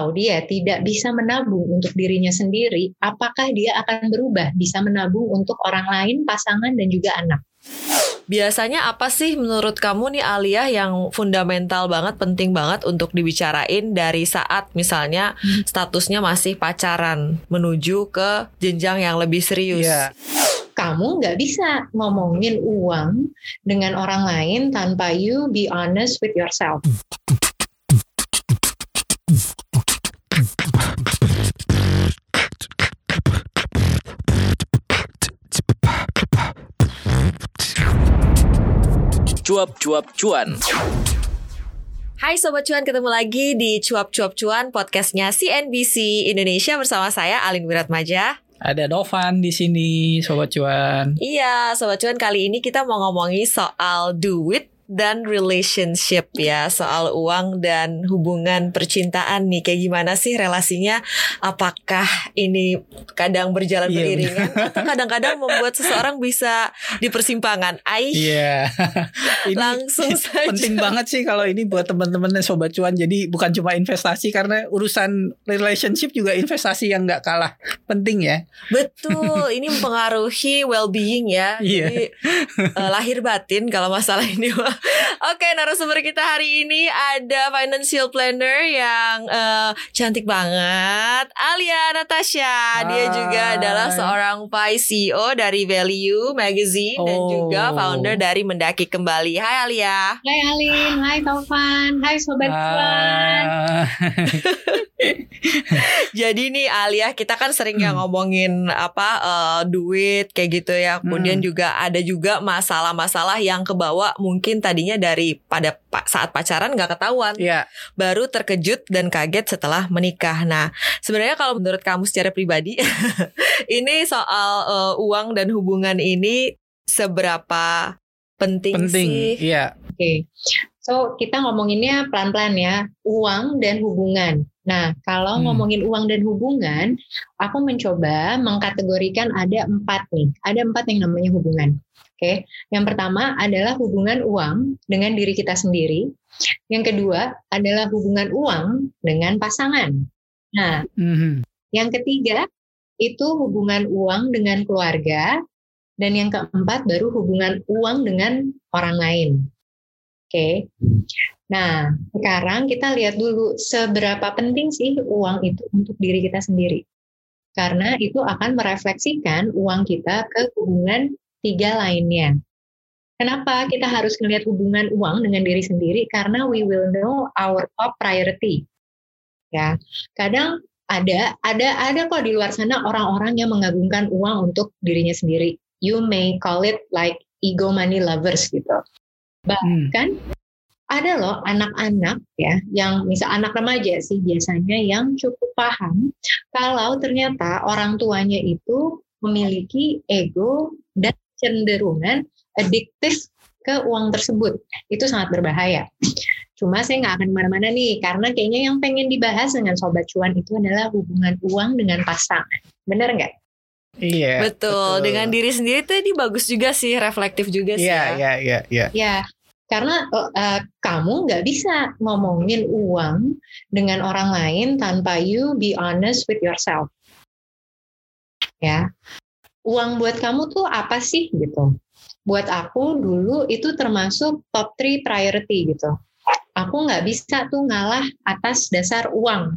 Kalau dia tidak bisa menabung untuk dirinya sendiri, apakah dia akan berubah bisa menabung untuk orang lain, pasangan, dan juga anak? Biasanya apa sih menurut kamu nih Alia yang fundamental banget, penting banget untuk dibicarain dari saat misalnya hmm. statusnya masih pacaran menuju ke jenjang yang lebih serius? Yeah kamu nggak bisa ngomongin uang dengan orang lain tanpa you be honest with yourself. Cuap-cuap cuan. Hai Sobat Cuan, ketemu lagi di Cuap-Cuap Cuan podcastnya CNBC Indonesia bersama saya Alin Wiratmaja. Ada Dovan di sini, Sobat Cuan. Iya, Sobat Cuan kali ini kita mau ngomongin soal duit dan relationship ya soal uang dan hubungan percintaan nih. Kayak gimana sih relasinya? Apakah ini kadang berjalan yeah, beriringan atau kadang-kadang membuat seseorang bisa di persimpangan? Aish. Yeah. langsung saja. penting banget sih kalau ini buat teman-teman sobat cuan. Jadi bukan cuma investasi karena urusan relationship juga investasi yang nggak kalah penting ya. Betul. Ini mempengaruhi well being ya. Yeah. jadi uh, lahir batin kalau masalah ini Oke, narasumber kita hari ini ada financial planner yang uh, cantik banget, Alia Natasha. Dia juga adalah seorang vice CEO dari Value Magazine oh. dan juga oh. founder dari Mendaki Kembali. Hai Alia. Hai Alin, hai Taufan, hai Sobat Cuan. Jadi nih Alia, kita kan sering ya ngomongin apa uh, duit kayak gitu ya. Kemudian hmm. juga ada juga masalah-masalah yang kebawa mungkin tadinya dari pada saat pacaran nggak ketahuan, yeah. baru terkejut dan kaget setelah menikah. Nah, sebenarnya kalau menurut kamu secara pribadi, ini soal uh, uang dan hubungan ini seberapa penting, penting sih? Iya. Oke, okay. so kita ngomonginnya pelan-pelan ya, uang dan hubungan. Nah, kalau hmm. ngomongin uang dan hubungan, aku mencoba mengkategorikan ada empat nih. Ada empat yang namanya hubungan. Oke, yang pertama adalah hubungan uang dengan diri kita sendiri. Yang kedua adalah hubungan uang dengan pasangan. Nah, mm-hmm. yang ketiga itu hubungan uang dengan keluarga, dan yang keempat baru hubungan uang dengan orang lain. Oke, nah sekarang kita lihat dulu seberapa penting sih uang itu untuk diri kita sendiri. Karena itu akan merefleksikan uang kita ke hubungan tiga lainnya. Kenapa kita harus melihat hubungan uang dengan diri sendiri? Karena we will know our top priority. Ya, kadang ada ada ada kok di luar sana orang-orang yang mengagungkan uang untuk dirinya sendiri. You may call it like ego money lovers gitu. Bahkan hmm. ada loh anak-anak ya yang misal anak remaja sih biasanya yang cukup paham kalau ternyata orang tuanya itu memiliki ego dan kecenderungan adiktif ke uang tersebut. Itu sangat berbahaya. Cuma saya nggak akan ke mana-mana nih, karena kayaknya yang pengen dibahas dengan Sobat Cuan itu adalah hubungan uang dengan pasangan. Bener nggak? Iya. Betul. betul. Dengan diri sendiri tuh ini bagus juga sih, reflektif juga sih. Iya, ya. iya, iya, iya. Ya, karena uh, kamu nggak bisa ngomongin uang dengan orang lain tanpa you be honest with yourself. Ya, uang buat kamu tuh apa sih gitu. Buat aku dulu itu termasuk top 3 priority gitu. Aku nggak bisa tuh ngalah atas dasar uang.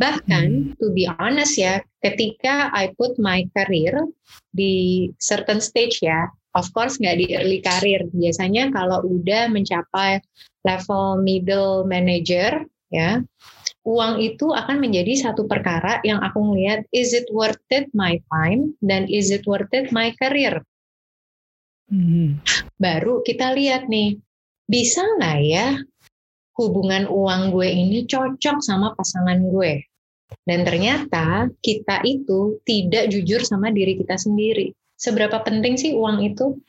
Bahkan hmm. to be honest ya, ketika I put my career di certain stage ya, of course nggak di early career. Biasanya kalau udah mencapai level middle manager ya, uang itu akan menjadi satu perkara yang aku melihat is it worth it my time dan is it worth it my career. Hmm. Baru kita lihat nih, bisa nggak ya hubungan uang gue ini cocok sama pasangan gue. Dan ternyata kita itu tidak jujur sama diri kita sendiri. Seberapa penting sih uang itu?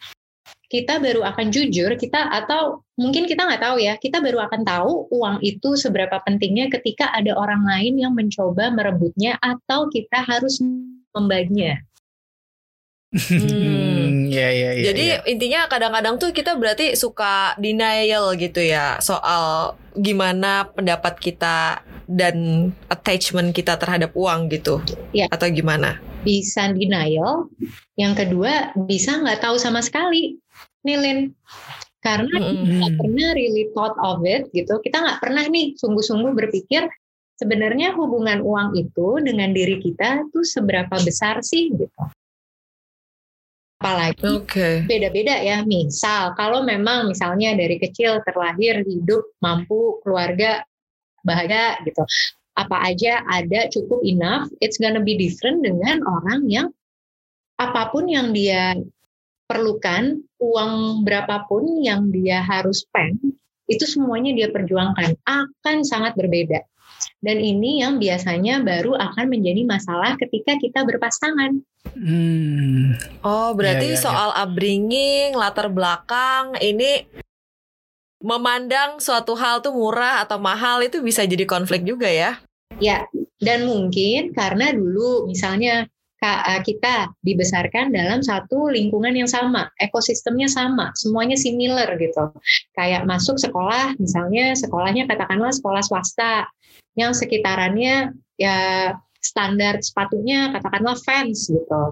Kita baru akan jujur kita atau mungkin kita nggak tahu ya kita baru akan tahu uang itu seberapa pentingnya ketika ada orang lain yang mencoba merebutnya atau kita harus membaginya Hmm, ya, ya, ya, Jadi ya. intinya kadang-kadang tuh kita berarti suka denial gitu ya soal gimana pendapat kita dan attachment kita terhadap uang gitu. Ya. Atau gimana? Bisa denial. Yang kedua bisa nggak tahu sama sekali. Nilin. Karena Mm-mm. kita nggak pernah really thought of it gitu. Kita nggak pernah nih sungguh-sungguh berpikir sebenarnya hubungan uang itu dengan diri kita tuh seberapa besar sih gitu. Apalagi Oke. beda-beda ya. Misal kalau memang misalnya dari kecil terlahir hidup mampu keluarga bahagia gitu. Apa aja ada cukup enough, it's gonna be different dengan orang yang apa pun yang dia perlukan, uang berapapun yang dia harus spend, itu semuanya dia perjuangkan akan sangat berbeda. Dan ini yang biasanya baru akan menjadi masalah ketika kita berpasangan. Hmm. Oh, berarti Iya, iya, soal upbringing, latar belakang ini memandang suatu hal tuh murah atau mahal itu bisa jadi konflik juga ya. Ya, dan mungkin karena dulu misalnya eh, kita dibesarkan dalam satu lingkungan yang sama, ekosistemnya sama, semuanya similar gitu. Kayak masuk sekolah, misalnya sekolahnya katakanlah sekolah swasta, yang sekitarannya ya standar sepatunya katakanlah fans gitu.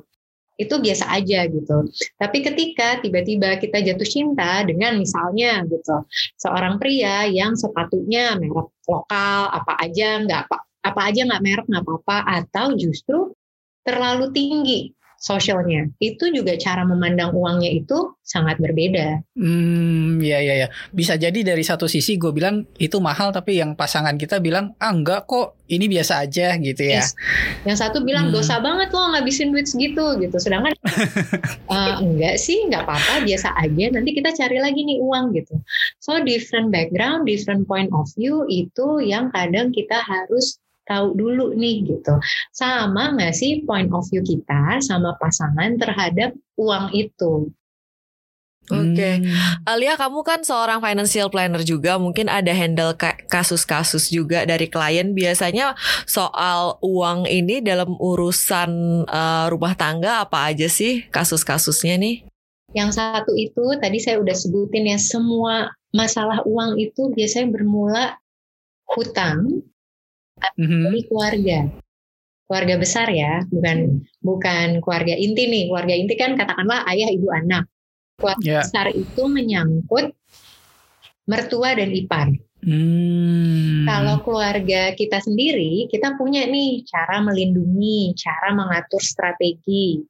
Itu biasa aja gitu. Tapi ketika tiba-tiba kita jatuh cinta dengan misalnya gitu, seorang pria yang sepatunya merek lokal apa aja nggak apa apa aja nggak merek nggak apa-apa atau justru terlalu tinggi sosialnya itu juga cara memandang uangnya itu sangat berbeda Hmm, ya ya ya. Bisa jadi dari satu sisi gue bilang itu mahal tapi yang pasangan kita bilang ah enggak kok ini biasa aja gitu ya. Yes. yang satu bilang Hmm. dosa banget loh ngabisin duit segitu gitu sedangkan "Eh, enggak sih nggak apa-apa biasa aja nanti kita cari lagi nih uang gitu so different background different point of view itu yang kadang kita harus tahu dulu nih gitu sama nggak sih point of view kita sama pasangan terhadap uang itu Oke. Hmm. Alia kamu kan seorang financial planner juga mungkin ada handle ka- kasus-kasus juga dari klien biasanya soal uang ini dalam urusan eh, rumah tangga apa aja sih kasus-kasusnya nih? Yang satu itu tadi saya udah sebutin ya semua masalah uang itu biasanya bermula hutang Mhm. dari keluarga. Keluarga besar ya, bukan bukan keluarga inti nih. Keluarga inti kan katakanlah ayah, ibu, anak. Keluarga Ya. besar itu menyangkut mertua dan ipar. Hmm. Kalau keluarga kita sendiri, kita punya nih cara melindungi, cara mengatur strategi.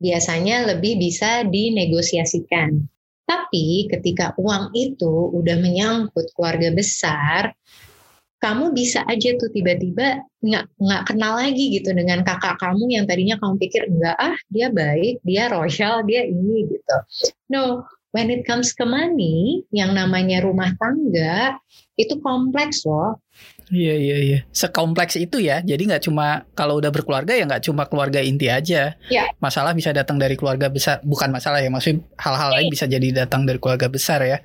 Biasanya lebih bisa dinegosiasikan. Tapi ketika uang itu udah menyangkut keluarga besar, kamu bisa aja tuh tiba-tiba nggak nggak kenal lagi gitu dengan kakak kamu yang tadinya kamu pikir enggak ah dia baik, dia royal, dia ini gitu. No, when it comes ke money, yang namanya rumah tangga itu kompleks loh. Iya iya iya. Sekompleks itu ya. Jadi nggak cuma kalau udah berkeluarga ya nggak cuma keluarga inti aja. Ya. Masalah bisa datang dari keluarga besar. Bukan masalah ya. Maksudnya hal-hal lain bisa jadi datang dari keluarga besar ya.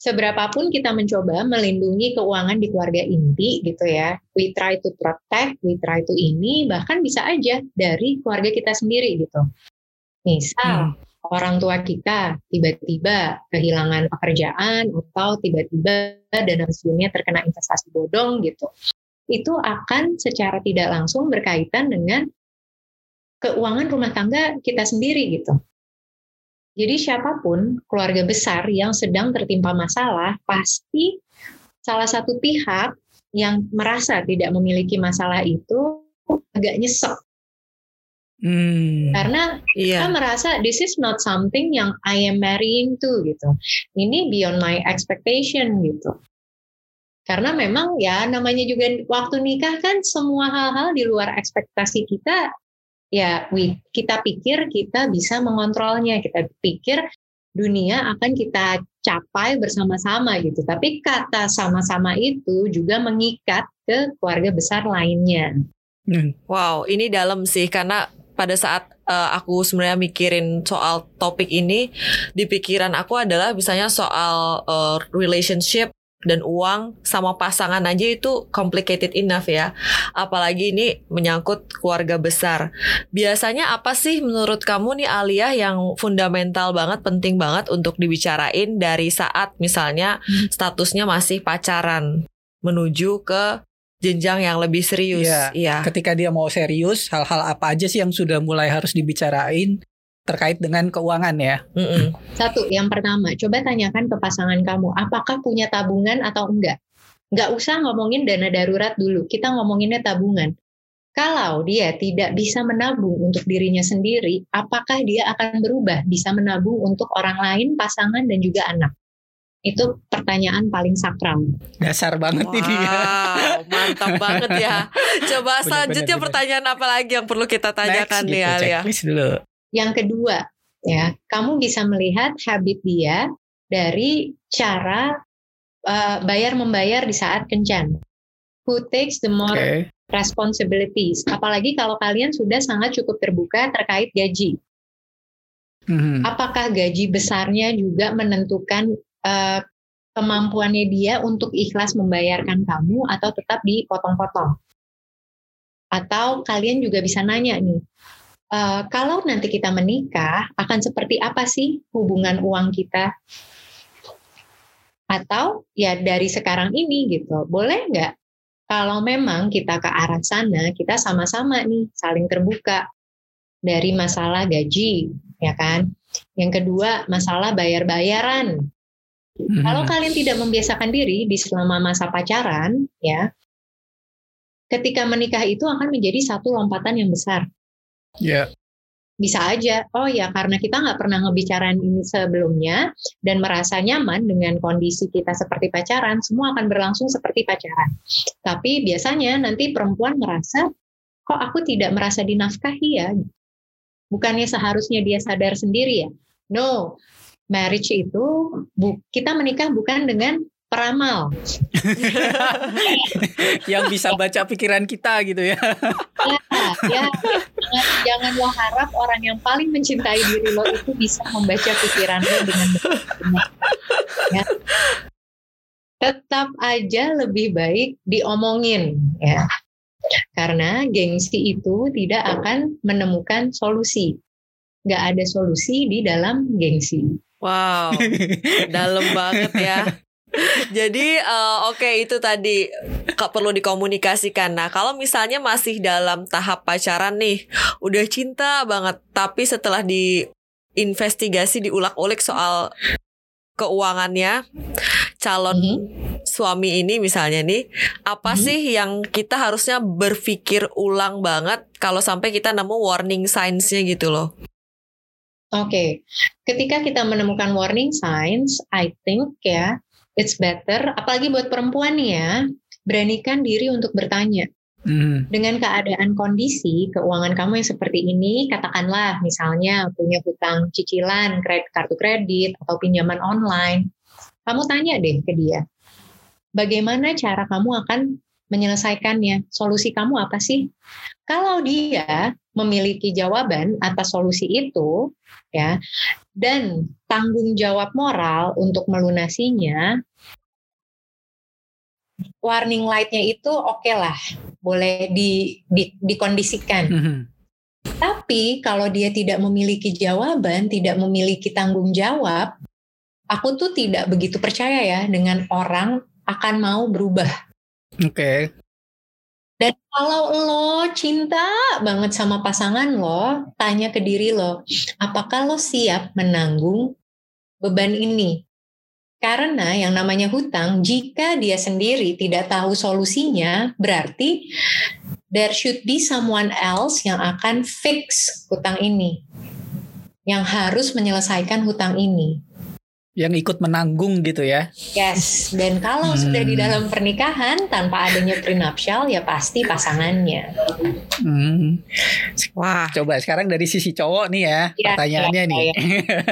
Seberapapun kita mencoba melindungi keuangan di keluarga inti gitu ya, we try to protect, we try to ini, bahkan bisa aja dari keluarga kita sendiri gitu. Misal orang tua kita tiba-tiba kehilangan pekerjaan atau tiba-tiba dana pensiunnya terkena investasi bodong gitu. Itu akan secara tidak langsung berkaitan dengan keuangan rumah tangga kita sendiri gitu. Jadi siapa pun keluarga besar yang sedang tertimpa masalah pasti salah satu pihak yang merasa tidak memiliki masalah itu agak nyesek Hmm. karena kita Iya. merasa this is not something yang I am marrying to gitu. Ini beyond my expectation gitu. Karena memang ya namanya juga waktu nikah kan semua hal-hal di luar ekspektasi kita ya we, kita pikir kita bisa mengontrolnya, kita pikir dunia akan kita capai bersama-sama gitu. Tapi kata sama-sama itu juga mengikat ke keluarga besar lainnya. Hmm. Wow, ini dalam sih karena pada saat eh, aku sebenarnya mikirin soal topik ini di pikiran aku adalah misalnya soal eh, relationship dan uang sama pasangan aja itu complicated enough ya. Apalagi ini menyangkut keluarga besar. Biasanya apa sih menurut kamu nih Alia yang fundamental banget, penting banget untuk dibicarain dari saat misalnya hmm. statusnya masih pacaran menuju ke jenjang yang lebih serius. Iya. iya. Ketika dia mau serius, hal-hal apa aja sih yang sudah mulai harus dibicarain? Terkait dengan keuangan ya. Mm-mm. Satu, yang pertama, coba tanyakan ke pasangan kamu, apakah punya tabungan atau enggak? Enggak usah ngomongin dana darurat dulu, kita ngomonginnya tabungan. Kalau dia tidak bisa menabung untuk dirinya sendiri, apakah dia akan berubah bisa menabung untuk orang lain, pasangan, dan juga anak? Itu pertanyaan paling sakral. Dasar banget wow, ini ya. mantap banget ya. Coba bener, selanjutnya bener, pertanyaan apa lagi yang perlu kita tanyakan Next, nih gitu, Alia? dulu. Yang kedua, ya, kamu bisa melihat habit dia dari cara uh, bayar membayar di saat kencan. Who takes the more okay. responsibilities? Apalagi kalau kalian sudah sangat cukup terbuka terkait gaji. Mm-hmm. Apakah gaji besarnya juga menentukan uh, kemampuannya dia untuk ikhlas membayarkan kamu atau tetap dipotong-potong? Atau kalian juga bisa nanya nih, uh, kalau nanti kita menikah akan seperti apa sih hubungan uang kita? Atau ya dari sekarang ini gitu, boleh nggak? Kalau memang kita ke arah sana, kita sama-sama nih saling terbuka dari masalah gaji, ya kan? Yang kedua, masalah bayar-bayaran. Hmm. Kalau kalian tidak membiasakan diri di selama masa pacaran, ya, ketika menikah itu akan menjadi satu lompatan yang besar. Ya. Bisa aja, oh ya karena kita nggak pernah ngebicarain ini sebelumnya dan merasa nyaman dengan kondisi kita seperti pacaran, semua akan berlangsung seperti pacaran. Tapi biasanya nanti perempuan merasa, kok aku tidak merasa dinafkahi ya? Bukannya seharusnya dia sadar sendiri ya? No, marriage itu kita menikah bukan dengan peramal. yang bisa baca pikiran kita gitu ya. ya, ya jangan, jangan lo harap orang yang paling mencintai diri lo itu bisa membaca pikiran lo dengan benar. Ya. Tetap aja lebih baik diomongin ya. Karena gengsi itu tidak akan menemukan solusi. Gak ada solusi di dalam gengsi. Wow, dalam banget ya. Jadi uh, oke okay, itu tadi perlu dikomunikasikan. Nah kalau misalnya masih dalam tahap pacaran nih, udah cinta banget, tapi setelah diinvestigasi diulak-ulik soal keuangannya calon mm -hmm. suami ini misalnya nih, apa mm -hmm. sih yang kita harusnya berpikir ulang banget kalau sampai kita nemu warning signs-nya gitu loh? Oke, okay. ketika kita menemukan warning signs, I think ya it's better, apalagi buat perempuan nih ya, beranikan diri untuk bertanya. Hmm. Dengan keadaan kondisi keuangan kamu yang seperti ini, katakanlah misalnya punya hutang cicilan, kredit, kartu kredit, atau pinjaman online, kamu tanya deh ke dia, bagaimana cara kamu akan menyelesaikannya? Solusi kamu apa sih? Kalau dia memiliki jawaban atas solusi itu, ya, dan tanggung jawab moral untuk melunasinya, warning lightnya itu oke okay lah, boleh di, di, dikondisikan. Mm -hmm. Tapi kalau dia tidak memiliki jawaban, tidak memiliki tanggung jawab, aku tuh tidak begitu percaya ya dengan orang akan mau berubah. Oke. Okay. Dan kalau lo cinta banget sama pasangan lo, tanya ke diri lo, apakah lo siap menanggung beban ini? Karena yang namanya hutang, jika dia sendiri tidak tahu solusinya, berarti there should be someone else yang akan fix hutang ini. Yang harus menyelesaikan hutang ini yang ikut menanggung gitu ya. Yes, dan kalau hmm. sudah di dalam pernikahan tanpa adanya prenuptial ya pasti pasangannya. Hmm. Wah, coba sekarang dari sisi cowok nih ya, ya pertanyaannya ya, nih. Ya.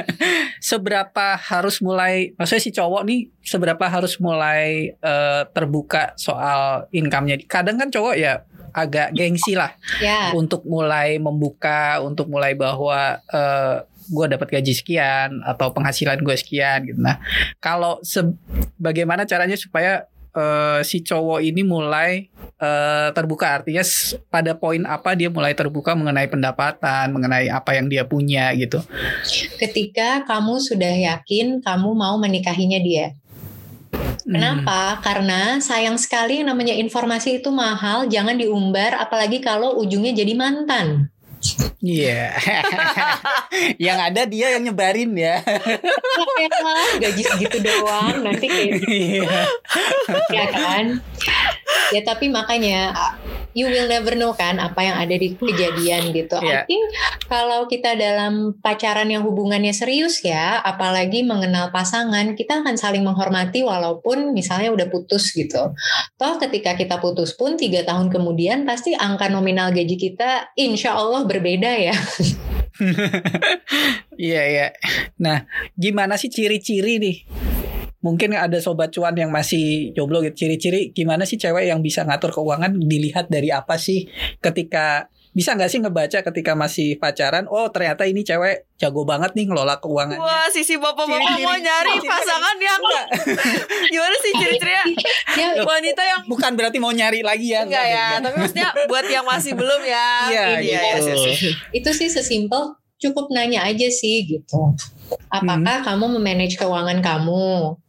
seberapa harus mulai maksudnya si cowok nih seberapa harus mulai uh, terbuka soal income-nya. Kadang kan cowok ya agak gengsi lah ya. untuk mulai membuka, untuk mulai bahwa uh, gue dapat gaji sekian atau penghasilan gue sekian gitu. Nah, kalau bagaimana caranya supaya uh, si cowok ini mulai uh, terbuka artinya pada poin apa dia mulai terbuka mengenai pendapatan, mengenai apa yang dia punya gitu. Ketika kamu sudah yakin kamu mau menikahinya dia. Hmm. Kenapa? Karena sayang sekali namanya informasi itu mahal, jangan diumbar apalagi kalau ujungnya jadi mantan. Iya. Yeah. yang ada dia yang nyebarin ya. gaji segitu doang nanti kayak gitu. Yeah. ya kan? Ya tapi makanya you will never know kan apa yang ada di kejadian gitu. Yeah. I think kalau kita dalam pacaran yang hubungannya serius ya, apalagi mengenal pasangan, kita akan saling menghormati walaupun misalnya udah putus gitu. Toh ketika kita putus pun tiga tahun kemudian pasti angka nominal gaji kita insya Allah berbeda ya. Iya iya. Nah, gimana sih ciri-ciri nih mungkin ada sobat cuan yang masih jomblo gitu. Ciri-ciri gimana sih cewek yang bisa ngatur keuangan? Dilihat dari apa sih ketika bisa nggak sih ngebaca ketika masih pacaran? Oh ternyata ini cewek jago banget nih ngelola keuangan wah sisi bapak-bapak mau nyari pasangan yang gimana sih ciri-cirinya wanita yang bukan berarti mau nyari lagi ya? Enggak ya tapi maksudnya buat yang masih belum ya. Iya gitu. ya, itu sih sesimpel cukup nanya aja sih gitu. Apakah hmm. kamu memanage keuangan kamu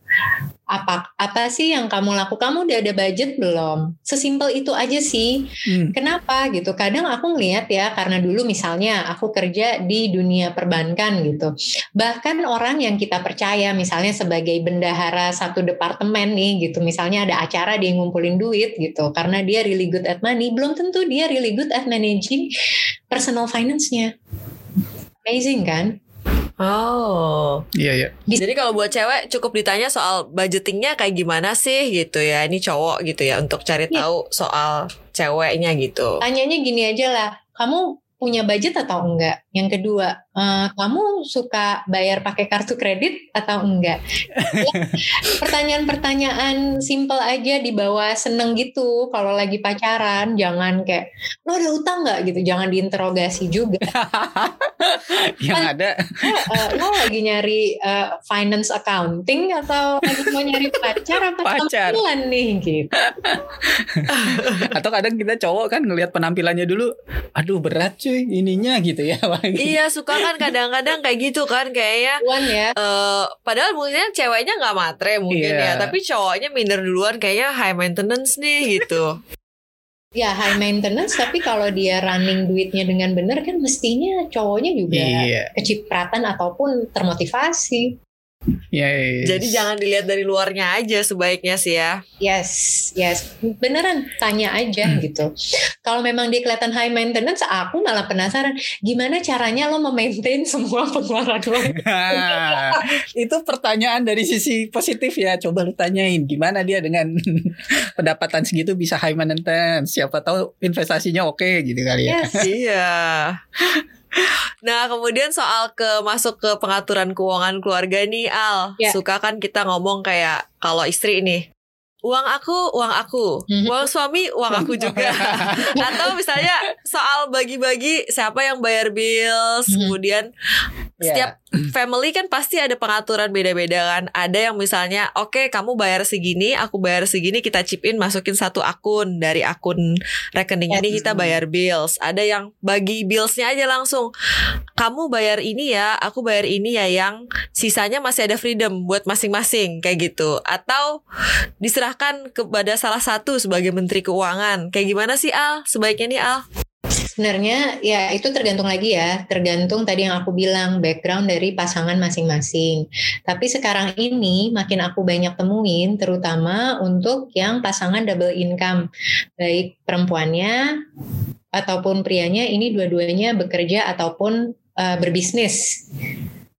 apa apa sih yang kamu lakukan kamu udah ada budget belum? Sesimpel itu aja sih. Hmm. kenapa gitu? Kadang aku ngeliat ya karena dulu misalnya aku kerja di dunia perbankan gitu. Bahkan orang yang kita percaya misalnya sebagai bendahara satu departemen nih gitu misalnya ada acara dia ngumpulin duit gitu karena dia really good at money belum tentu dia really good at managing personal finance-nya. Amazing kan Oh. Iya, iya. Jadi kalau buat cewek cukup ditanya soal budgetingnya kayak gimana sih gitu ya. Ini cowok gitu ya untuk cari iya. tahu soal ceweknya gitu. Tanyanya gini aja lah. Kamu punya budget atau enggak? Yang kedua, uh, kamu suka bayar pakai kartu kredit atau enggak? Pertanyaan-pertanyaan simple aja dibawa seneng gitu. Kalau lagi pacaran, jangan kayak lo ada utang nggak gitu. Jangan diinterogasi juga. Yang ada. Uh, lo lagi nyari uh, finance accounting atau lagi mau nyari pacar apa pacar nih gitu. atau kadang kita cowok kan ngelihat penampilannya dulu, aduh berat cuy cuy ininya gitu ya iya suka kan kadang-kadang kayak gitu kan kayaknya Tuan ya uh, padahal mungkin ceweknya nggak matre mungkin yeah. ya tapi cowoknya minder duluan kayaknya high maintenance nih gitu Ya high maintenance tapi kalau dia running duitnya dengan benar kan mestinya cowoknya juga yeah. kecipratan ataupun termotivasi. Yes. Jadi jangan dilihat dari luarnya aja sebaiknya sih ya. Yes, yes. Beneran tanya aja hmm. gitu. Kalau memang dia kelihatan high maintenance, aku malah penasaran gimana caranya lo memaintain semua pengeluaran lo. itu pertanyaan dari sisi positif ya. Coba lu tanyain gimana dia dengan pendapatan segitu bisa high maintenance. Siapa tahu investasinya oke okay, gitu kali ya. Yes. iya. Nah, kemudian soal ke masuk ke pengaturan keuangan keluarga nih, Al. Yeah. Suka kan kita ngomong kayak kalau istri ini uang aku, uang aku, mhm. uang suami, uang aku juga. Atau misalnya soal bagi-bagi siapa yang bayar bills, mhm. kemudian yeah. setiap family kan pasti ada pengaturan beda-beda kan. Ada yang misalnya, oke okay, kamu bayar segini, aku bayar segini, kita chip in masukin satu akun dari akun rekening ini kita bayar bills. Ada yang bagi billsnya aja langsung. Kamu bayar ini ya, aku bayar ini ya, yang sisanya masih ada freedom buat masing-masing kayak gitu. Atau diserahkan kepada salah satu sebagai menteri keuangan. Kayak gimana sih Al? Sebaiknya nih Al? Sebenarnya ya itu tergantung lagi ya, tergantung tadi yang aku bilang background dari pasangan masing-masing. Tapi sekarang ini makin aku banyak temuin terutama untuk yang pasangan double income, baik perempuannya ataupun prianya ini dua-duanya bekerja ataupun uh, berbisnis.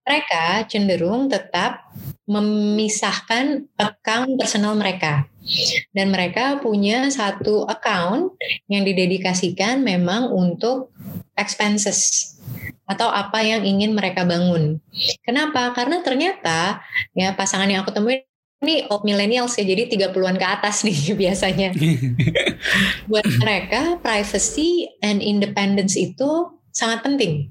Mereka cenderung tetap memisahkan account personal mereka dan mereka punya satu account yang didedikasikan memang untuk expenses atau apa yang ingin mereka bangun. Kenapa? Karena ternyata ya pasangan yang aku temuin ini old millennials ya, jadi 30-an ke atas nih biasanya. Buat mereka privacy and independence itu sangat penting.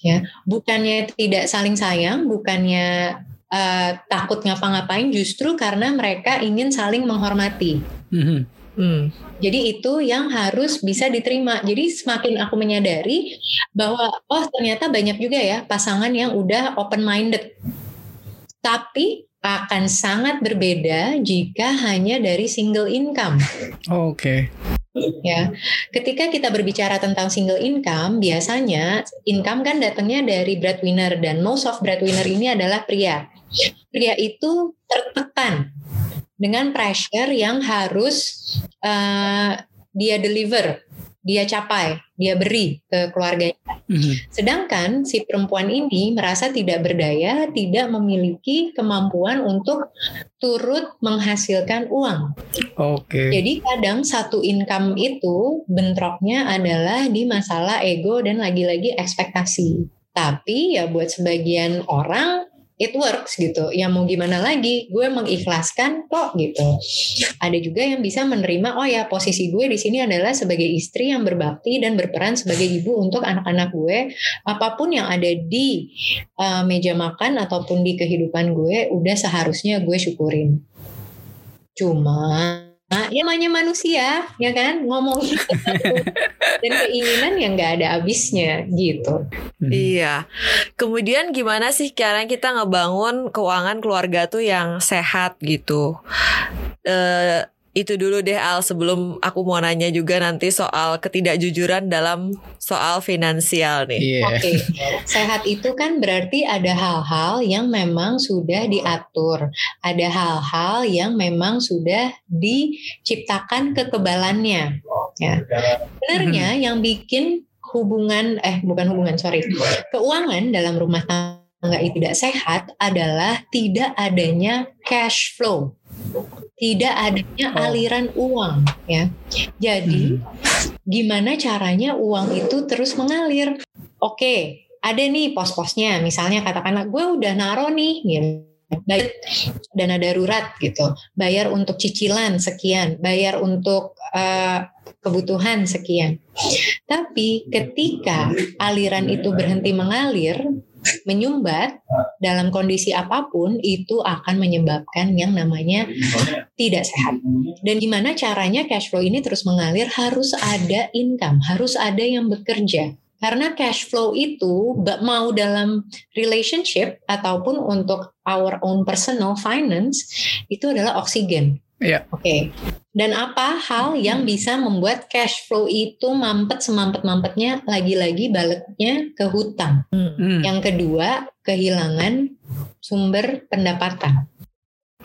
Ya bukannya tidak saling sayang bukannya uh, takut ngapa-ngapain justru karena mereka ingin saling menghormati mm-hmm. hmm. jadi itu yang harus bisa diterima jadi semakin aku menyadari bahwa oh ternyata banyak juga ya pasangan yang udah open minded tapi akan sangat berbeda jika hanya dari single income. Oke. Okay. Ya, ketika kita berbicara tentang single income, biasanya income kan datangnya dari breadwinner dan most of breadwinner ini adalah pria. Pria itu tertekan dengan pressure yang harus uh, dia deliver dia capai, dia beri ke keluarganya. Mm-hmm. Sedangkan si perempuan ini merasa tidak berdaya, tidak memiliki kemampuan untuk turut menghasilkan uang. Oke. Okay. Jadi kadang satu income itu bentroknya adalah di masalah ego dan lagi-lagi ekspektasi. Tapi ya buat sebagian orang it works gitu. Ya mau gimana lagi, gue mengikhlaskan kok gitu. Ada juga yang bisa menerima, oh ya posisi gue di sini adalah sebagai istri yang berbakti dan berperan sebagai ibu untuk anak-anak gue. Apa pun yang ada di uh, meja makan ataupun di kehidupan gue, udah seharusnya gue syukurin. Cuma Nah, ya namanya manusia, ya kan, ngomong gitu. dan keinginan yang nggak ada habisnya gitu. Hmm. Iya. Kemudian gimana sih cara kita ngebangun keuangan keluarga tuh yang sehat gitu? Uh, itu dulu deh Al sebelum aku mau nanya juga nanti soal ketidakjujuran dalam soal finansial nih. Yeah. Oke, okay. sehat itu kan berarti ada hal-hal yang memang sudah diatur, ada hal-hal yang memang sudah diciptakan kekebalannya. Ya, sebenarnya mm-hmm. yang bikin hubungan eh bukan hubungan sorry keuangan dalam rumah tangga itu tidak sehat adalah tidak adanya cash flow tidak adanya oh. aliran uang ya. Jadi hmm. gimana caranya uang itu terus mengalir? Oke, ada nih pos-posnya. Misalnya katakanlah gue udah naro nih gitu. Bayar dana darurat gitu, bayar untuk cicilan sekian, bayar untuk uh, kebutuhan sekian. Tapi ketika aliran itu berhenti mengalir, menyumbat dalam kondisi apa pun itu akan menyebabkan yang namanya tidak sehat. Dan gimana caranya cash flow ini terus mengalir harus ada income, harus ada yang bekerja. Karena cash flow itu mau dalam relationship ataupun untuk our own personal finance itu adalah oksigen. Iya. Oke. Okay. Dan apa hal yang bisa membuat cash flow itu mampet semampet-mampetnya lagi-lagi baliknya ke hutang. Hmm. Yang kedua, kehilangan sumber pendapatan.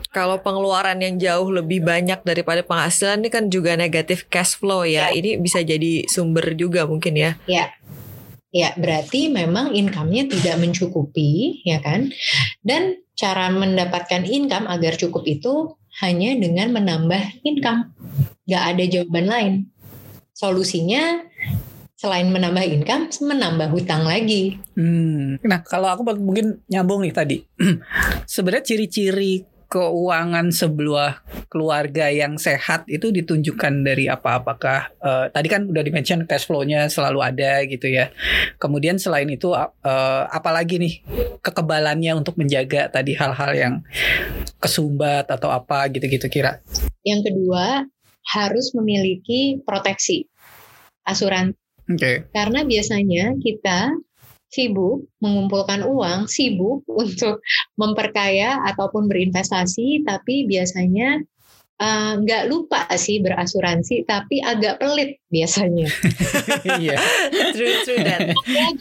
Kalau pengeluaran yang jauh lebih banyak daripada penghasilan ini kan juga negatif cash flow ya. ya. Ini bisa jadi sumber juga mungkin ya. Ya. Ya, berarti memang income-nya tidak mencukupi, ya kan? Dan cara mendapatkan income agar cukup itu hanya dengan menambah income. Gak ada jawaban lain. Solusinya selain menambah income, menambah hutang lagi. Hmm. Nah, kalau aku mungkin nyambung nih tadi. Sebenarnya ciri-ciri keuangan sebuah keluarga yang sehat itu ditunjukkan dari apa? Apakah uh, tadi kan udah dimention cash flow-nya selalu ada gitu ya. Kemudian selain itu uh, apalagi nih kekebalannya untuk menjaga tadi hal-hal yang kesumbat atau apa gitu-gitu kira. Yang kedua harus memiliki proteksi asuransi. Okay. Karena biasanya kita sibuk mengumpulkan uang, sibuk untuk memperkaya ataupun berinvestasi, tapi biasanya eh, nggak uh, lupa sih berasuransi, tapi agak pelit biasanya. Iya. true, true dan. Ya,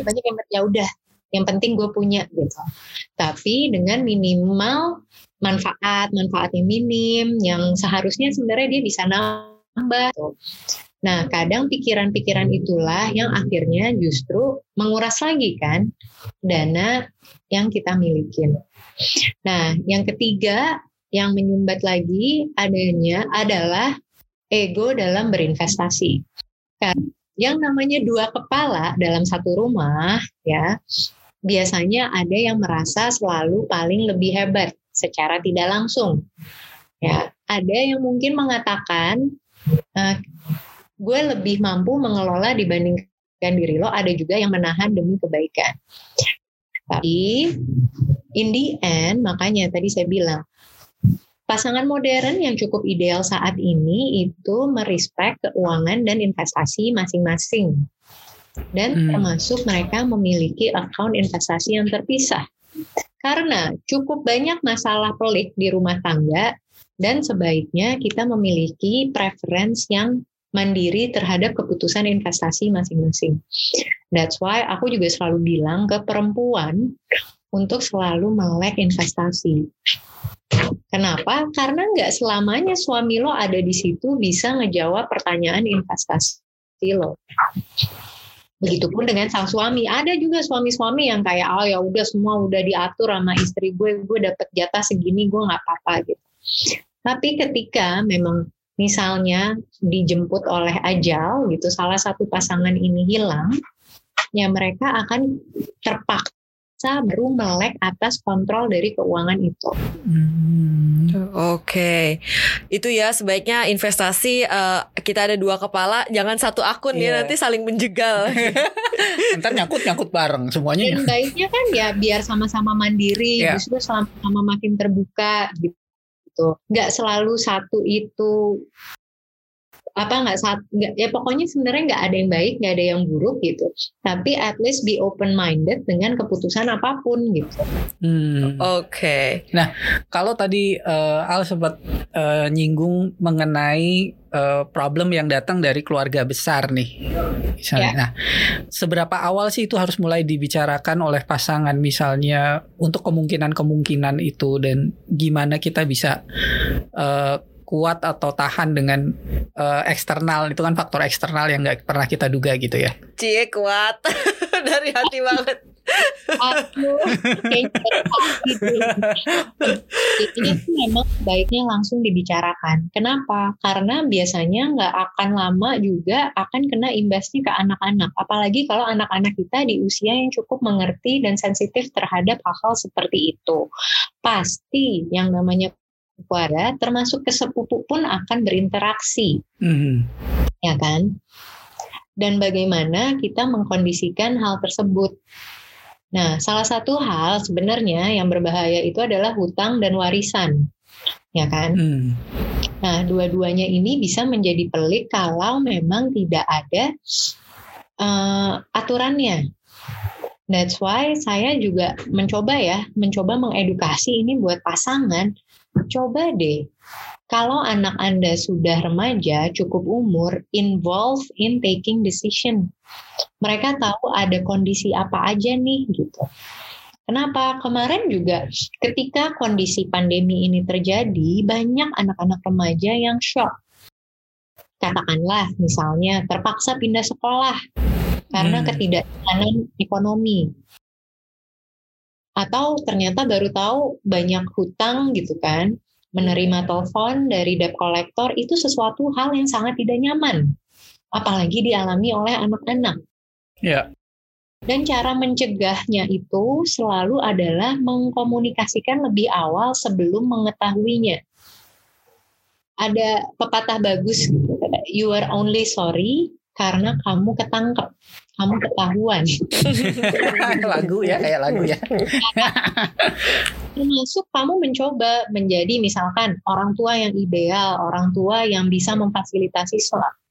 banyak yang ya udah, yang penting gue punya gitu. Tapi dengan minimal manfaat, manfaatnya minim, yang seharusnya sebenarnya dia bisa nambah. Gitu. Nah, kadang pikiran-pikiran itulah yang akhirnya justru menguras lagi kan dana yang kita miliki. Nah, yang ketiga yang menyumbat lagi adanya adalah ego dalam berinvestasi. Kan yang namanya dua kepala dalam satu rumah ya biasanya ada yang merasa selalu paling lebih hebat secara tidak langsung. Ya, ada yang mungkin mengatakan uh, gue lebih mampu mengelola dibandingkan diri lo, ada juga yang menahan demi kebaikan. Tapi in the end, makanya tadi saya bilang, pasangan modern yang cukup ideal saat ini itu merespek keuangan dan investasi masing-masing. Dan hmm. termasuk mereka memiliki account investasi yang terpisah. Karena cukup banyak masalah pelik di rumah tangga dan sebaiknya kita memiliki preference yang mandiri terhadap keputusan investasi masing-masing. That's why aku juga selalu bilang ke perempuan untuk selalu melek investasi. Kenapa? Karena nggak selamanya suami lo ada di situ bisa ngejawab pertanyaan investasi lo. Begitupun dengan sang suami. Ada juga suami-suami yang kayak, oh ya udah semua udah diatur sama istri gue, gue dapet jatah segini, gue nggak apa-apa gitu. Tapi ketika memang misalnya dijemput oleh ajal gitu, salah satu pasangan ini hilang, ya mereka akan terpaksa baru melek atas kontrol dari keuangan itu. Hmm. Oke, okay. itu ya sebaiknya investasi uh, kita ada dua kepala, jangan satu akun yeah. ya nanti saling menjegal. Ntar nyangkut nyangkut bareng semuanya. Dan baiknya kan ya biar sama-sama mandiri, yeah. justru sama-sama makin terbuka gitu gitu. Nggak selalu satu itu apa nggak saat nggak ya pokoknya sebenarnya nggak ada yang baik nggak ada yang buruk gitu tapi at least be open minded dengan keputusan apa pun gitu. Hmm. Oke. Okay. Nah kalau tadi uh, Al sempat uh, nyinggung mengenai uh, problem yang datang dari keluarga besar nih. Misalnya, yeah. nah seberapa awal sih itu harus mulai dibicarakan oleh pasangan misalnya untuk kemungkinan-kemungkinan itu dan gimana kita bisa uh, kuat atau tahan dengan uh, eksternal itu kan faktor eksternal yang nggak pernah kita duga gitu ya. Cie kuat dari hati banget. Aku Ini memang baiknya langsung dibicarakan. Kenapa? Karena biasanya nggak akan lama juga akan kena imbasnya ke anak-anak. Apalagi kalau anak-anak kita di usia yang cukup mengerti dan sensitif terhadap hal-hal seperti itu. Pasti yang namanya keluarga, termasuk ke sepupu pun akan berinteraksi, mm-hmm. ya kan? Dan bagaimana kita mengkondisikan hal tersebut. Nah, salah satu hal sebenarnya yang berbahaya itu adalah hutang dan warisan, ya kan? Mm. Nah, dua-duanya ini bisa menjadi pelik kalau memang tidak ada uh, aturannya. That's why saya juga mencoba ya, mencoba mengedukasi ini buat pasangan coba deh kalau anak Anda sudah remaja, cukup umur, involve in taking decision. Mereka tahu ada kondisi apa aja nih gitu. Kenapa? Kemarin juga ketika kondisi pandemi ini terjadi, banyak anak-anak remaja yang shock. Katakanlah misalnya terpaksa pindah sekolah karena hmm. ketidaknyamanan ekonomi atau ternyata baru tahu banyak hutang gitu kan menerima telepon dari debt collector itu sesuatu hal yang sangat tidak nyaman apalagi dialami oleh anak-anak. Ya. Dan cara mencegahnya itu selalu adalah mengkomunikasikan lebih awal sebelum mengetahuinya. Ada pepatah bagus gitu, you are only sorry karena kamu ketangkep, kamu ketahuan. lagu ya, kayak lagu ya. Termasuk kamu mencoba menjadi misalkan orang tua yang ideal, orang tua yang bisa memfasilitasi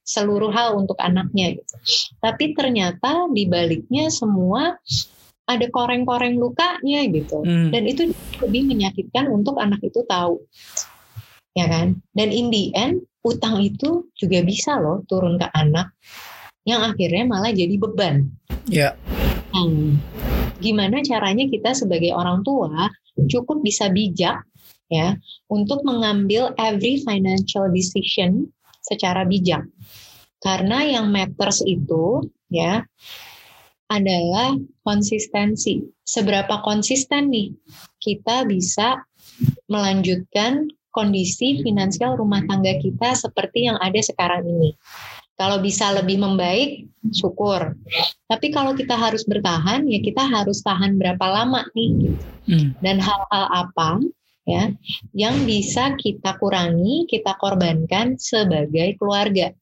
seluruh hal untuk anaknya gitu. Tapi ternyata di baliknya semua ada koreng-koreng lukanya gitu. Hmm. Dan itu lebih menyakitkan untuk anak itu tahu. Ya kan? Dan in the end utang itu juga bisa loh turun ke anak yang akhirnya malah jadi beban. Ya. Hmm. Gimana caranya kita sebagai orang tua cukup bisa bijak ya untuk mengambil every financial decision secara bijak. Karena yang matters itu ya adalah konsistensi. Seberapa konsisten nih kita bisa melanjutkan kondisi finansial rumah tangga kita seperti yang ada sekarang ini. Kalau bisa lebih membaik, syukur. Tapi kalau kita harus bertahan, ya kita harus tahan berapa lama nih, gitu. Hmm. Dan hal-hal apa ya yang bisa kita kurangi, kita korbankan sebagai keluarga.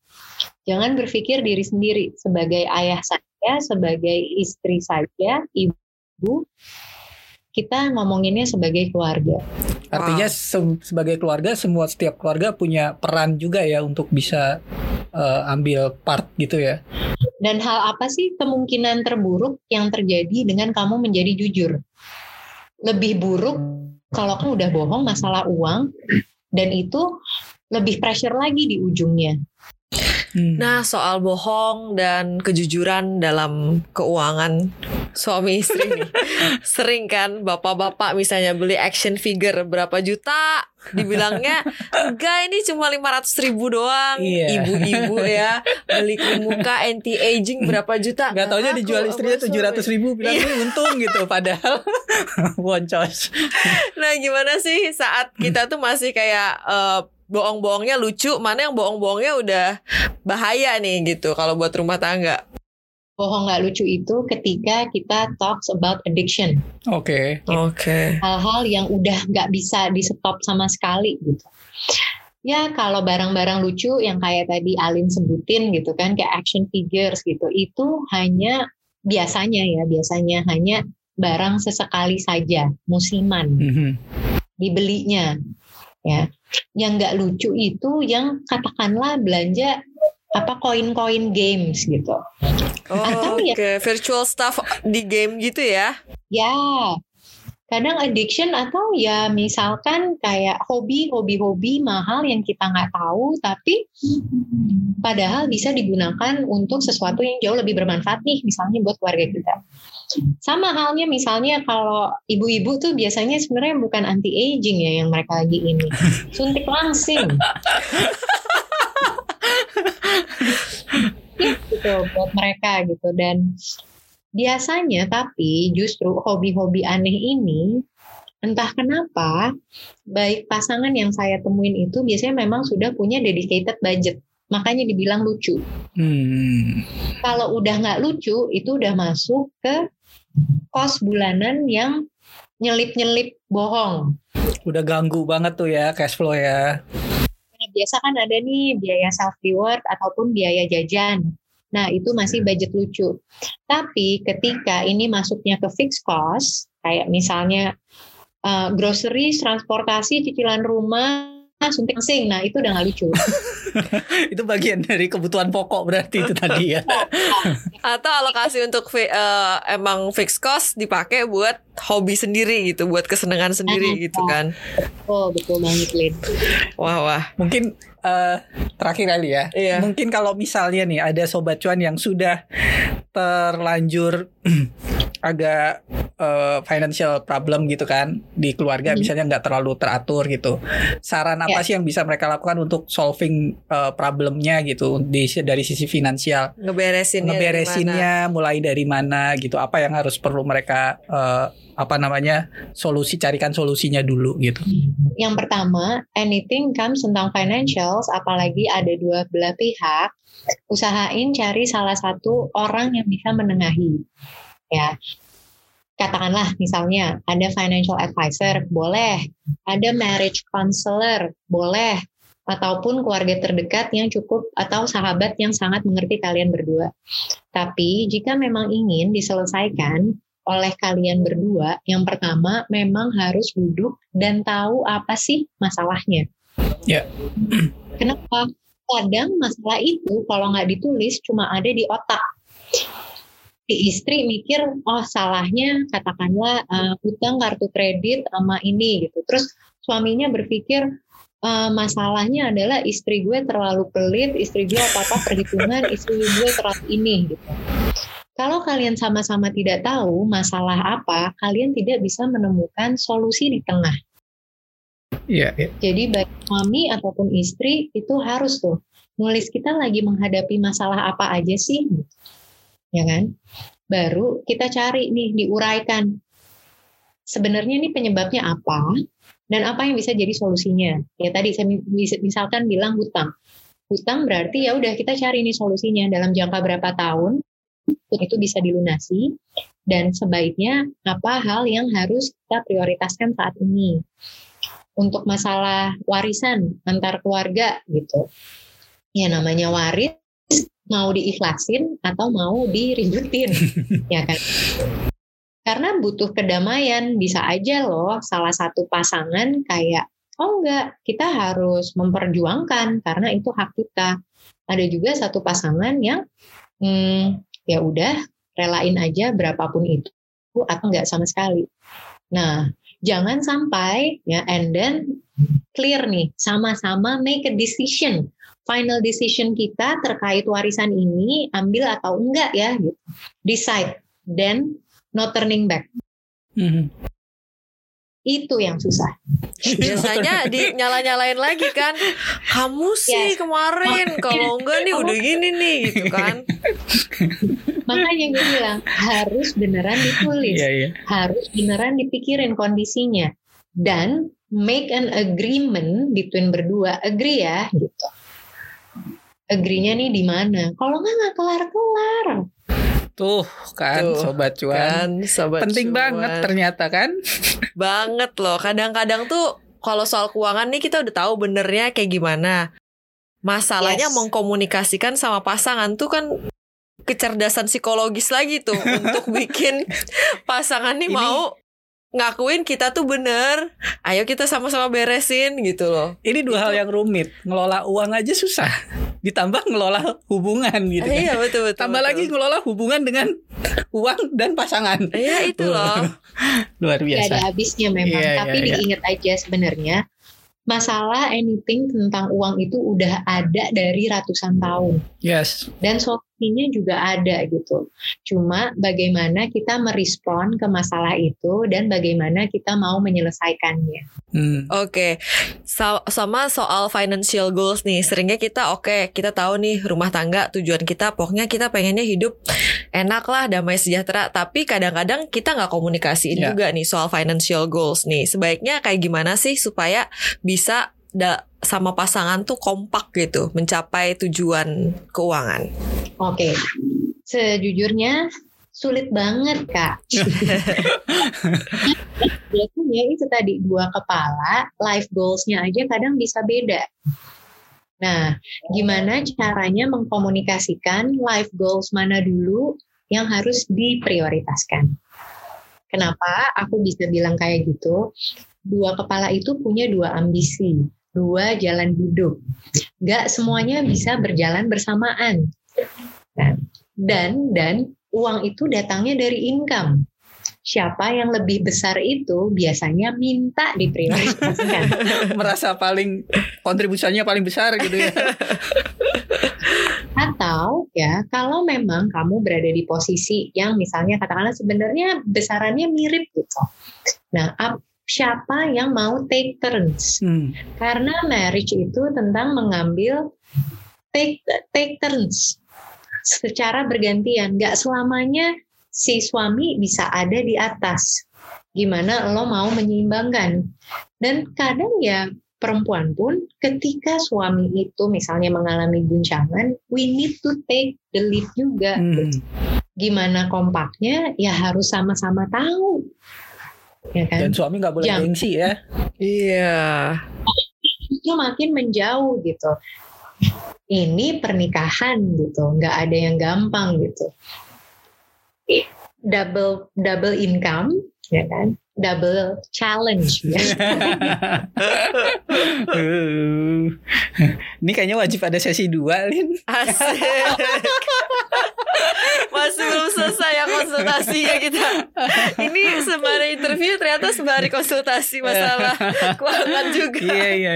Jangan berpikir diri sendiri sebagai ayah saya sebagai istri saja, ibu, kita ngomonginnya sebagai keluarga. Artinya se sebagai keluarga semua setiap keluarga punya peran juga ya untuk bisa uh, ambil part gitu ya. Dan hal apa sih kemungkinan terburuk yang terjadi dengan kamu menjadi jujur? Lebih buruk kalau kamu udah bohong masalah uang dan itu lebih pressure lagi di ujungnya. Hmm. Nah, soal bohong dan kejujuran dalam keuangan suami istri nih. Sering kan bapak-bapak misalnya beli action figure berapa juta, dibilangnya enggak ini cuma 500 ribu doang. Iya. Ibu-ibu ya beli krim muka anti aging berapa juta. Gak taunya dijual istrinya 700 ribu bilang ini untung gitu padahal boncos. nah, gimana sih saat kita tuh masih kayak uh, bohong-bohongnya lucu, mana yang bohong-bohongnya udah bahaya nih gitu kalau buat rumah tangga. Bohong nggak lucu itu ketika kita talks about addiction. Oke. Okay. Oke. Okay. Hal-hal yang udah nggak bisa di stop sama sekali gitu. Ya kalau barang-barang lucu yang kayak tadi Alin sebutin gitu kan kayak action figures gitu itu hanya biasanya ya biasanya hanya barang sesekali saja musiman mm -hmm. dibelinya ya yang nggak lucu itu yang katakanlah belanja apa koin-koin games gitu. Oh, atau ya okay. virtual stuff di game gitu ya? Ya kadang addiction atau ya misalkan kayak hobi hobi hobi mahal yang kita nggak tahu tapi padahal bisa digunakan untuk sesuatu yang jauh lebih bermanfaat nih misalnya buat keluarga kita. Sama halnya misalnya kalau ibu-ibu tuh biasanya sebenarnya bukan anti aging ya yang mereka lagi ini. Suntik langsing gitu buat mereka gitu dan Biasanya tapi justru hobi-hobi aneh ini entah kenapa baik pasangan yang saya temuin itu biasanya memang sudah punya dedicated budget makanya dibilang lucu. Hmm. Kalau udah nggak lucu itu udah masuk ke kos bulanan yang nyelip-nyelip bohong. Udah ganggu banget tuh ya cash flow ya. Biasa kan ada nih biaya self reward ataupun biaya jajan. Nah, itu masih budget lucu. Tapi ketika ini masuknya ke fixed cost, kayak misalnya uh, grocery, transportasi, cicilan rumah, suntik sing. Nah, itu udah gak lucu. itu bagian dari kebutuhan pokok berarti itu tadi ya. Atau alokasi untuk uh, emang fixed cost dipakai buat hobi sendiri gitu, buat kesenangan sendiri gitu kan. Oh, betul banget, Lin. Wah, wah. Mungkin uh, terakhir kali ya. Iya. Mungkin kalau misalnya nih ada sobat cuan yang sudah terlanjur agak uh, financial problem gitu kan di keluarga hmm. misalnya nggak terlalu teratur gitu. Saran apa yeah. sih yang bisa mereka lakukan untuk solving uh, problemnya gitu di dari sisi finansial? Ngeberesinnya, ngeberesinnya dari mulai dari mana gitu? Apa yang harus perlu mereka uh, apa namanya solusi carikan solusinya dulu gitu. Yang pertama, anything comes tentang financials, apalagi ada dua belah pihak, usahain cari salah satu orang yang bisa menengahi. Ya, katakanlah misalnya ada financial advisor, boleh, ada marriage counselor, boleh, ataupun keluarga terdekat yang cukup atau sahabat yang sangat mengerti kalian berdua. Tapi jika memang ingin diselesaikan, oleh kalian berdua, yang pertama memang harus duduk dan tahu apa sih masalahnya. Ya. Yeah. Kenapa? Kadang masalah itu kalau nggak ditulis cuma ada di otak. Si istri mikir, oh salahnya katakanlah uh, utang kartu kredit sama ini gitu. Terus suaminya berpikir, uh, masalahnya adalah istri gue terlalu pelit, istri gue apa-apa perhitungan, istri gue terlalu ini gitu. Kalau kalian sama-sama tidak tahu masalah apa, kalian tidak bisa menemukan solusi di tengah. Iya. Yeah, yeah. Jadi baik suami ataupun istri itu harus tuh nulis kita lagi menghadapi masalah apa aja sih, ya kan? Baru kita cari nih diuraikan. Sebenarnya ini penyebabnya apa dan apa yang bisa jadi solusinya. Ya tadi saya misalkan bilang hutang. Hutang berarti ya udah kita cari nih solusinya dalam jangka berapa tahun itu bisa dilunasi dan sebaiknya apa hal yang harus kita prioritaskan saat ini untuk masalah warisan antar keluarga gitu ya namanya waris mau diikhlasin atau mau diributin ya kan? Karena butuh kedamaian bisa aja loh salah satu pasangan kayak oh enggak kita harus memperjuangkan karena itu hak kita. Ada juga satu pasangan yang hmm, ya udah relain aja berapapun itu atau enggak sama sekali. Nah jangan sampai ya and then clear nih sama-sama make a decision final decision kita terkait warisan ini ambil atau enggak ya gitu. decide then no turning back. Mm-hmm. itu yang susah. Biasanya di nyala nyalain lagi kan. Kamu sih yes. kemarin kalau enggak nih udah gini nih gitu kan. Makanya gue bilang harus beneran ditulis. Yeah, yeah. harus beneran dipikirin kondisinya. Dan make an agreement between berdua. Agree ya gitu agree-nya nih di mana kalau nggak nggak kelar kelar Tuh kan Tuh, sobat cuan. Kan, sobat Penting cuan. banget ternyata kan. banget loh. Kadang-kadang tuh kalau soal keuangan nih kita udah tahu benernya kayak gimana. Masalahnya yes. mengkomunikasikan sama pasangan tuh kan kecerdasan psikologis lagi tuh untuk bikin pasangan nih Ini, mau ngakuin kita tuh bener. Ayo kita sama-sama beresin gitu loh. Ini dua gitu. hal yang rumit. Ngelola uang aja susah. Ditambah ngelola hubungan gitu kan. iya betul betul tambah betul. lagi ngelola hubungan dengan uang dan pasangan. Iya itu loh. Luar biasa. Gak ada habisnya memang. Iya, tapi iya, iya. diingat aja sebenarnya masalah anything tentang uang itu udah ada dari ratusan tahun. Yes. Dan so solusinya juga ada gitu. Cuma bagaimana kita merespon ke masalah itu dan bagaimana kita mau menyelesaikannya. Hmm. Oke, okay. so, sama soal financial goals nih, seringnya kita oke okay, kita tahu nih rumah tangga tujuan kita, pokoknya kita pengennya hidup enak lah, damai sejahtera. Tapi kadang-kadang kita nggak komunikasiin yeah. juga nih soal financial goals nih. Sebaiknya kayak gimana sih supaya bisa da sama pasangan tuh kompak gitu mencapai tujuan keuangan? Oke, sejujurnya sulit banget kak. Biasanya itu tadi dua kepala, life goalsnya aja kadang bisa beda. Nah, gimana caranya mengkomunikasikan life goals mana dulu yang harus diprioritaskan? Kenapa aku bisa bilang kayak gitu? Dua kepala itu punya dua ambisi dua jalan hidup. Gak semuanya bisa berjalan bersamaan. Nah, dan dan uang itu datangnya dari income. Siapa yang lebih besar itu biasanya minta diprioritaskan. Merasa paling kontribusinya paling besar gitu ya. Atau ya kalau memang kamu berada di posisi yang misalnya katakanlah sebenarnya besarannya mirip gitu. Nah, siapa yang mau take turns. Hmm. Karena marriage itu tentang mengambil take take turns secara bergantian. Gak selamanya si suami bisa ada di atas. Gimana lo mau menyeimbangkan. Dan kadang ya perempuan pun ketika suami itu misalnya mengalami guncangan, we need to take the lead juga. Hmm. Gimana kompaknya ya harus sama-sama tahu ya kan? Dan suami nggak boleh Jam. gengsi ya. Iya. Itu makin menjauh gitu. Ini pernikahan gitu, nggak ada yang gampang gitu. Double double income, ya kan? Double challenge. Ya. Ini kayaknya wajib ada sesi dua, Lin. Asik. Masih belum selesai ya konsultasinya kita. Ini sembari interview ternyata sembari konsultasi masalah keuangan juga. Iya iya.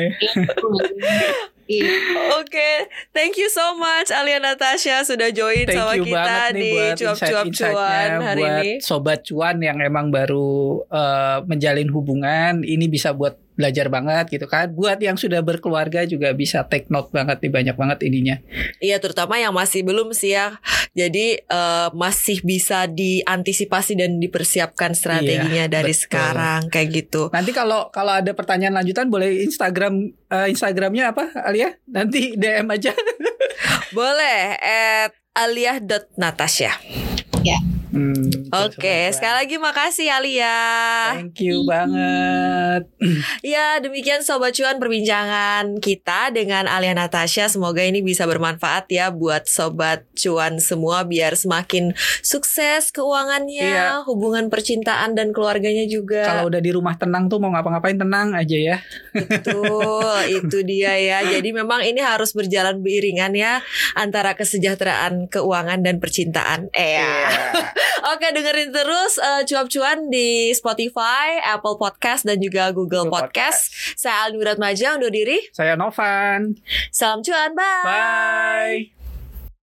Oke, okay. thank you so much Alia Natasha sudah join thank sama kita di cuap-cuap cuan hari buat ini. Sobat cuan yang emang baru uh, menjalin hubungan, ini bisa buat belajar banget gitu kan. Buat yang sudah berkeluarga juga bisa take note banget nih banyak banget ininya. Iya, terutama yang masih belum sih ya. Jadi uh, masih bisa diantisipasi dan dipersiapkan strateginya iya, dari betul. sekarang kayak gitu. Nanti kalau kalau ada pertanyaan lanjutan boleh Instagram uh, Instagramnya apa Alia? Nanti DM aja. boleh at alia.natasha. Ya. Hmm, Oke, okay, sekali lagi makasih Alia. Thank you banget. ya, demikian sobat cuan perbincangan kita dengan Alia Natasha. Semoga ini bisa bermanfaat ya buat sobat cuan semua biar semakin sukses keuangannya, iya. hubungan percintaan dan keluarganya juga. Kalau udah di rumah tenang tuh mau ngapa-ngapain tenang aja ya. Betul, itu dia ya. Jadi memang ini harus berjalan beriringan ya antara kesejahteraan keuangan dan percintaan. Eh ya. Yeah. Oke, dengerin terus uh, cuap-cuan di Spotify, Apple Podcast dan juga Google, Google Podcast. Podcast. Saya Aldi Maja undur diri. Saya Novan. Salam cuan, bye. Bye.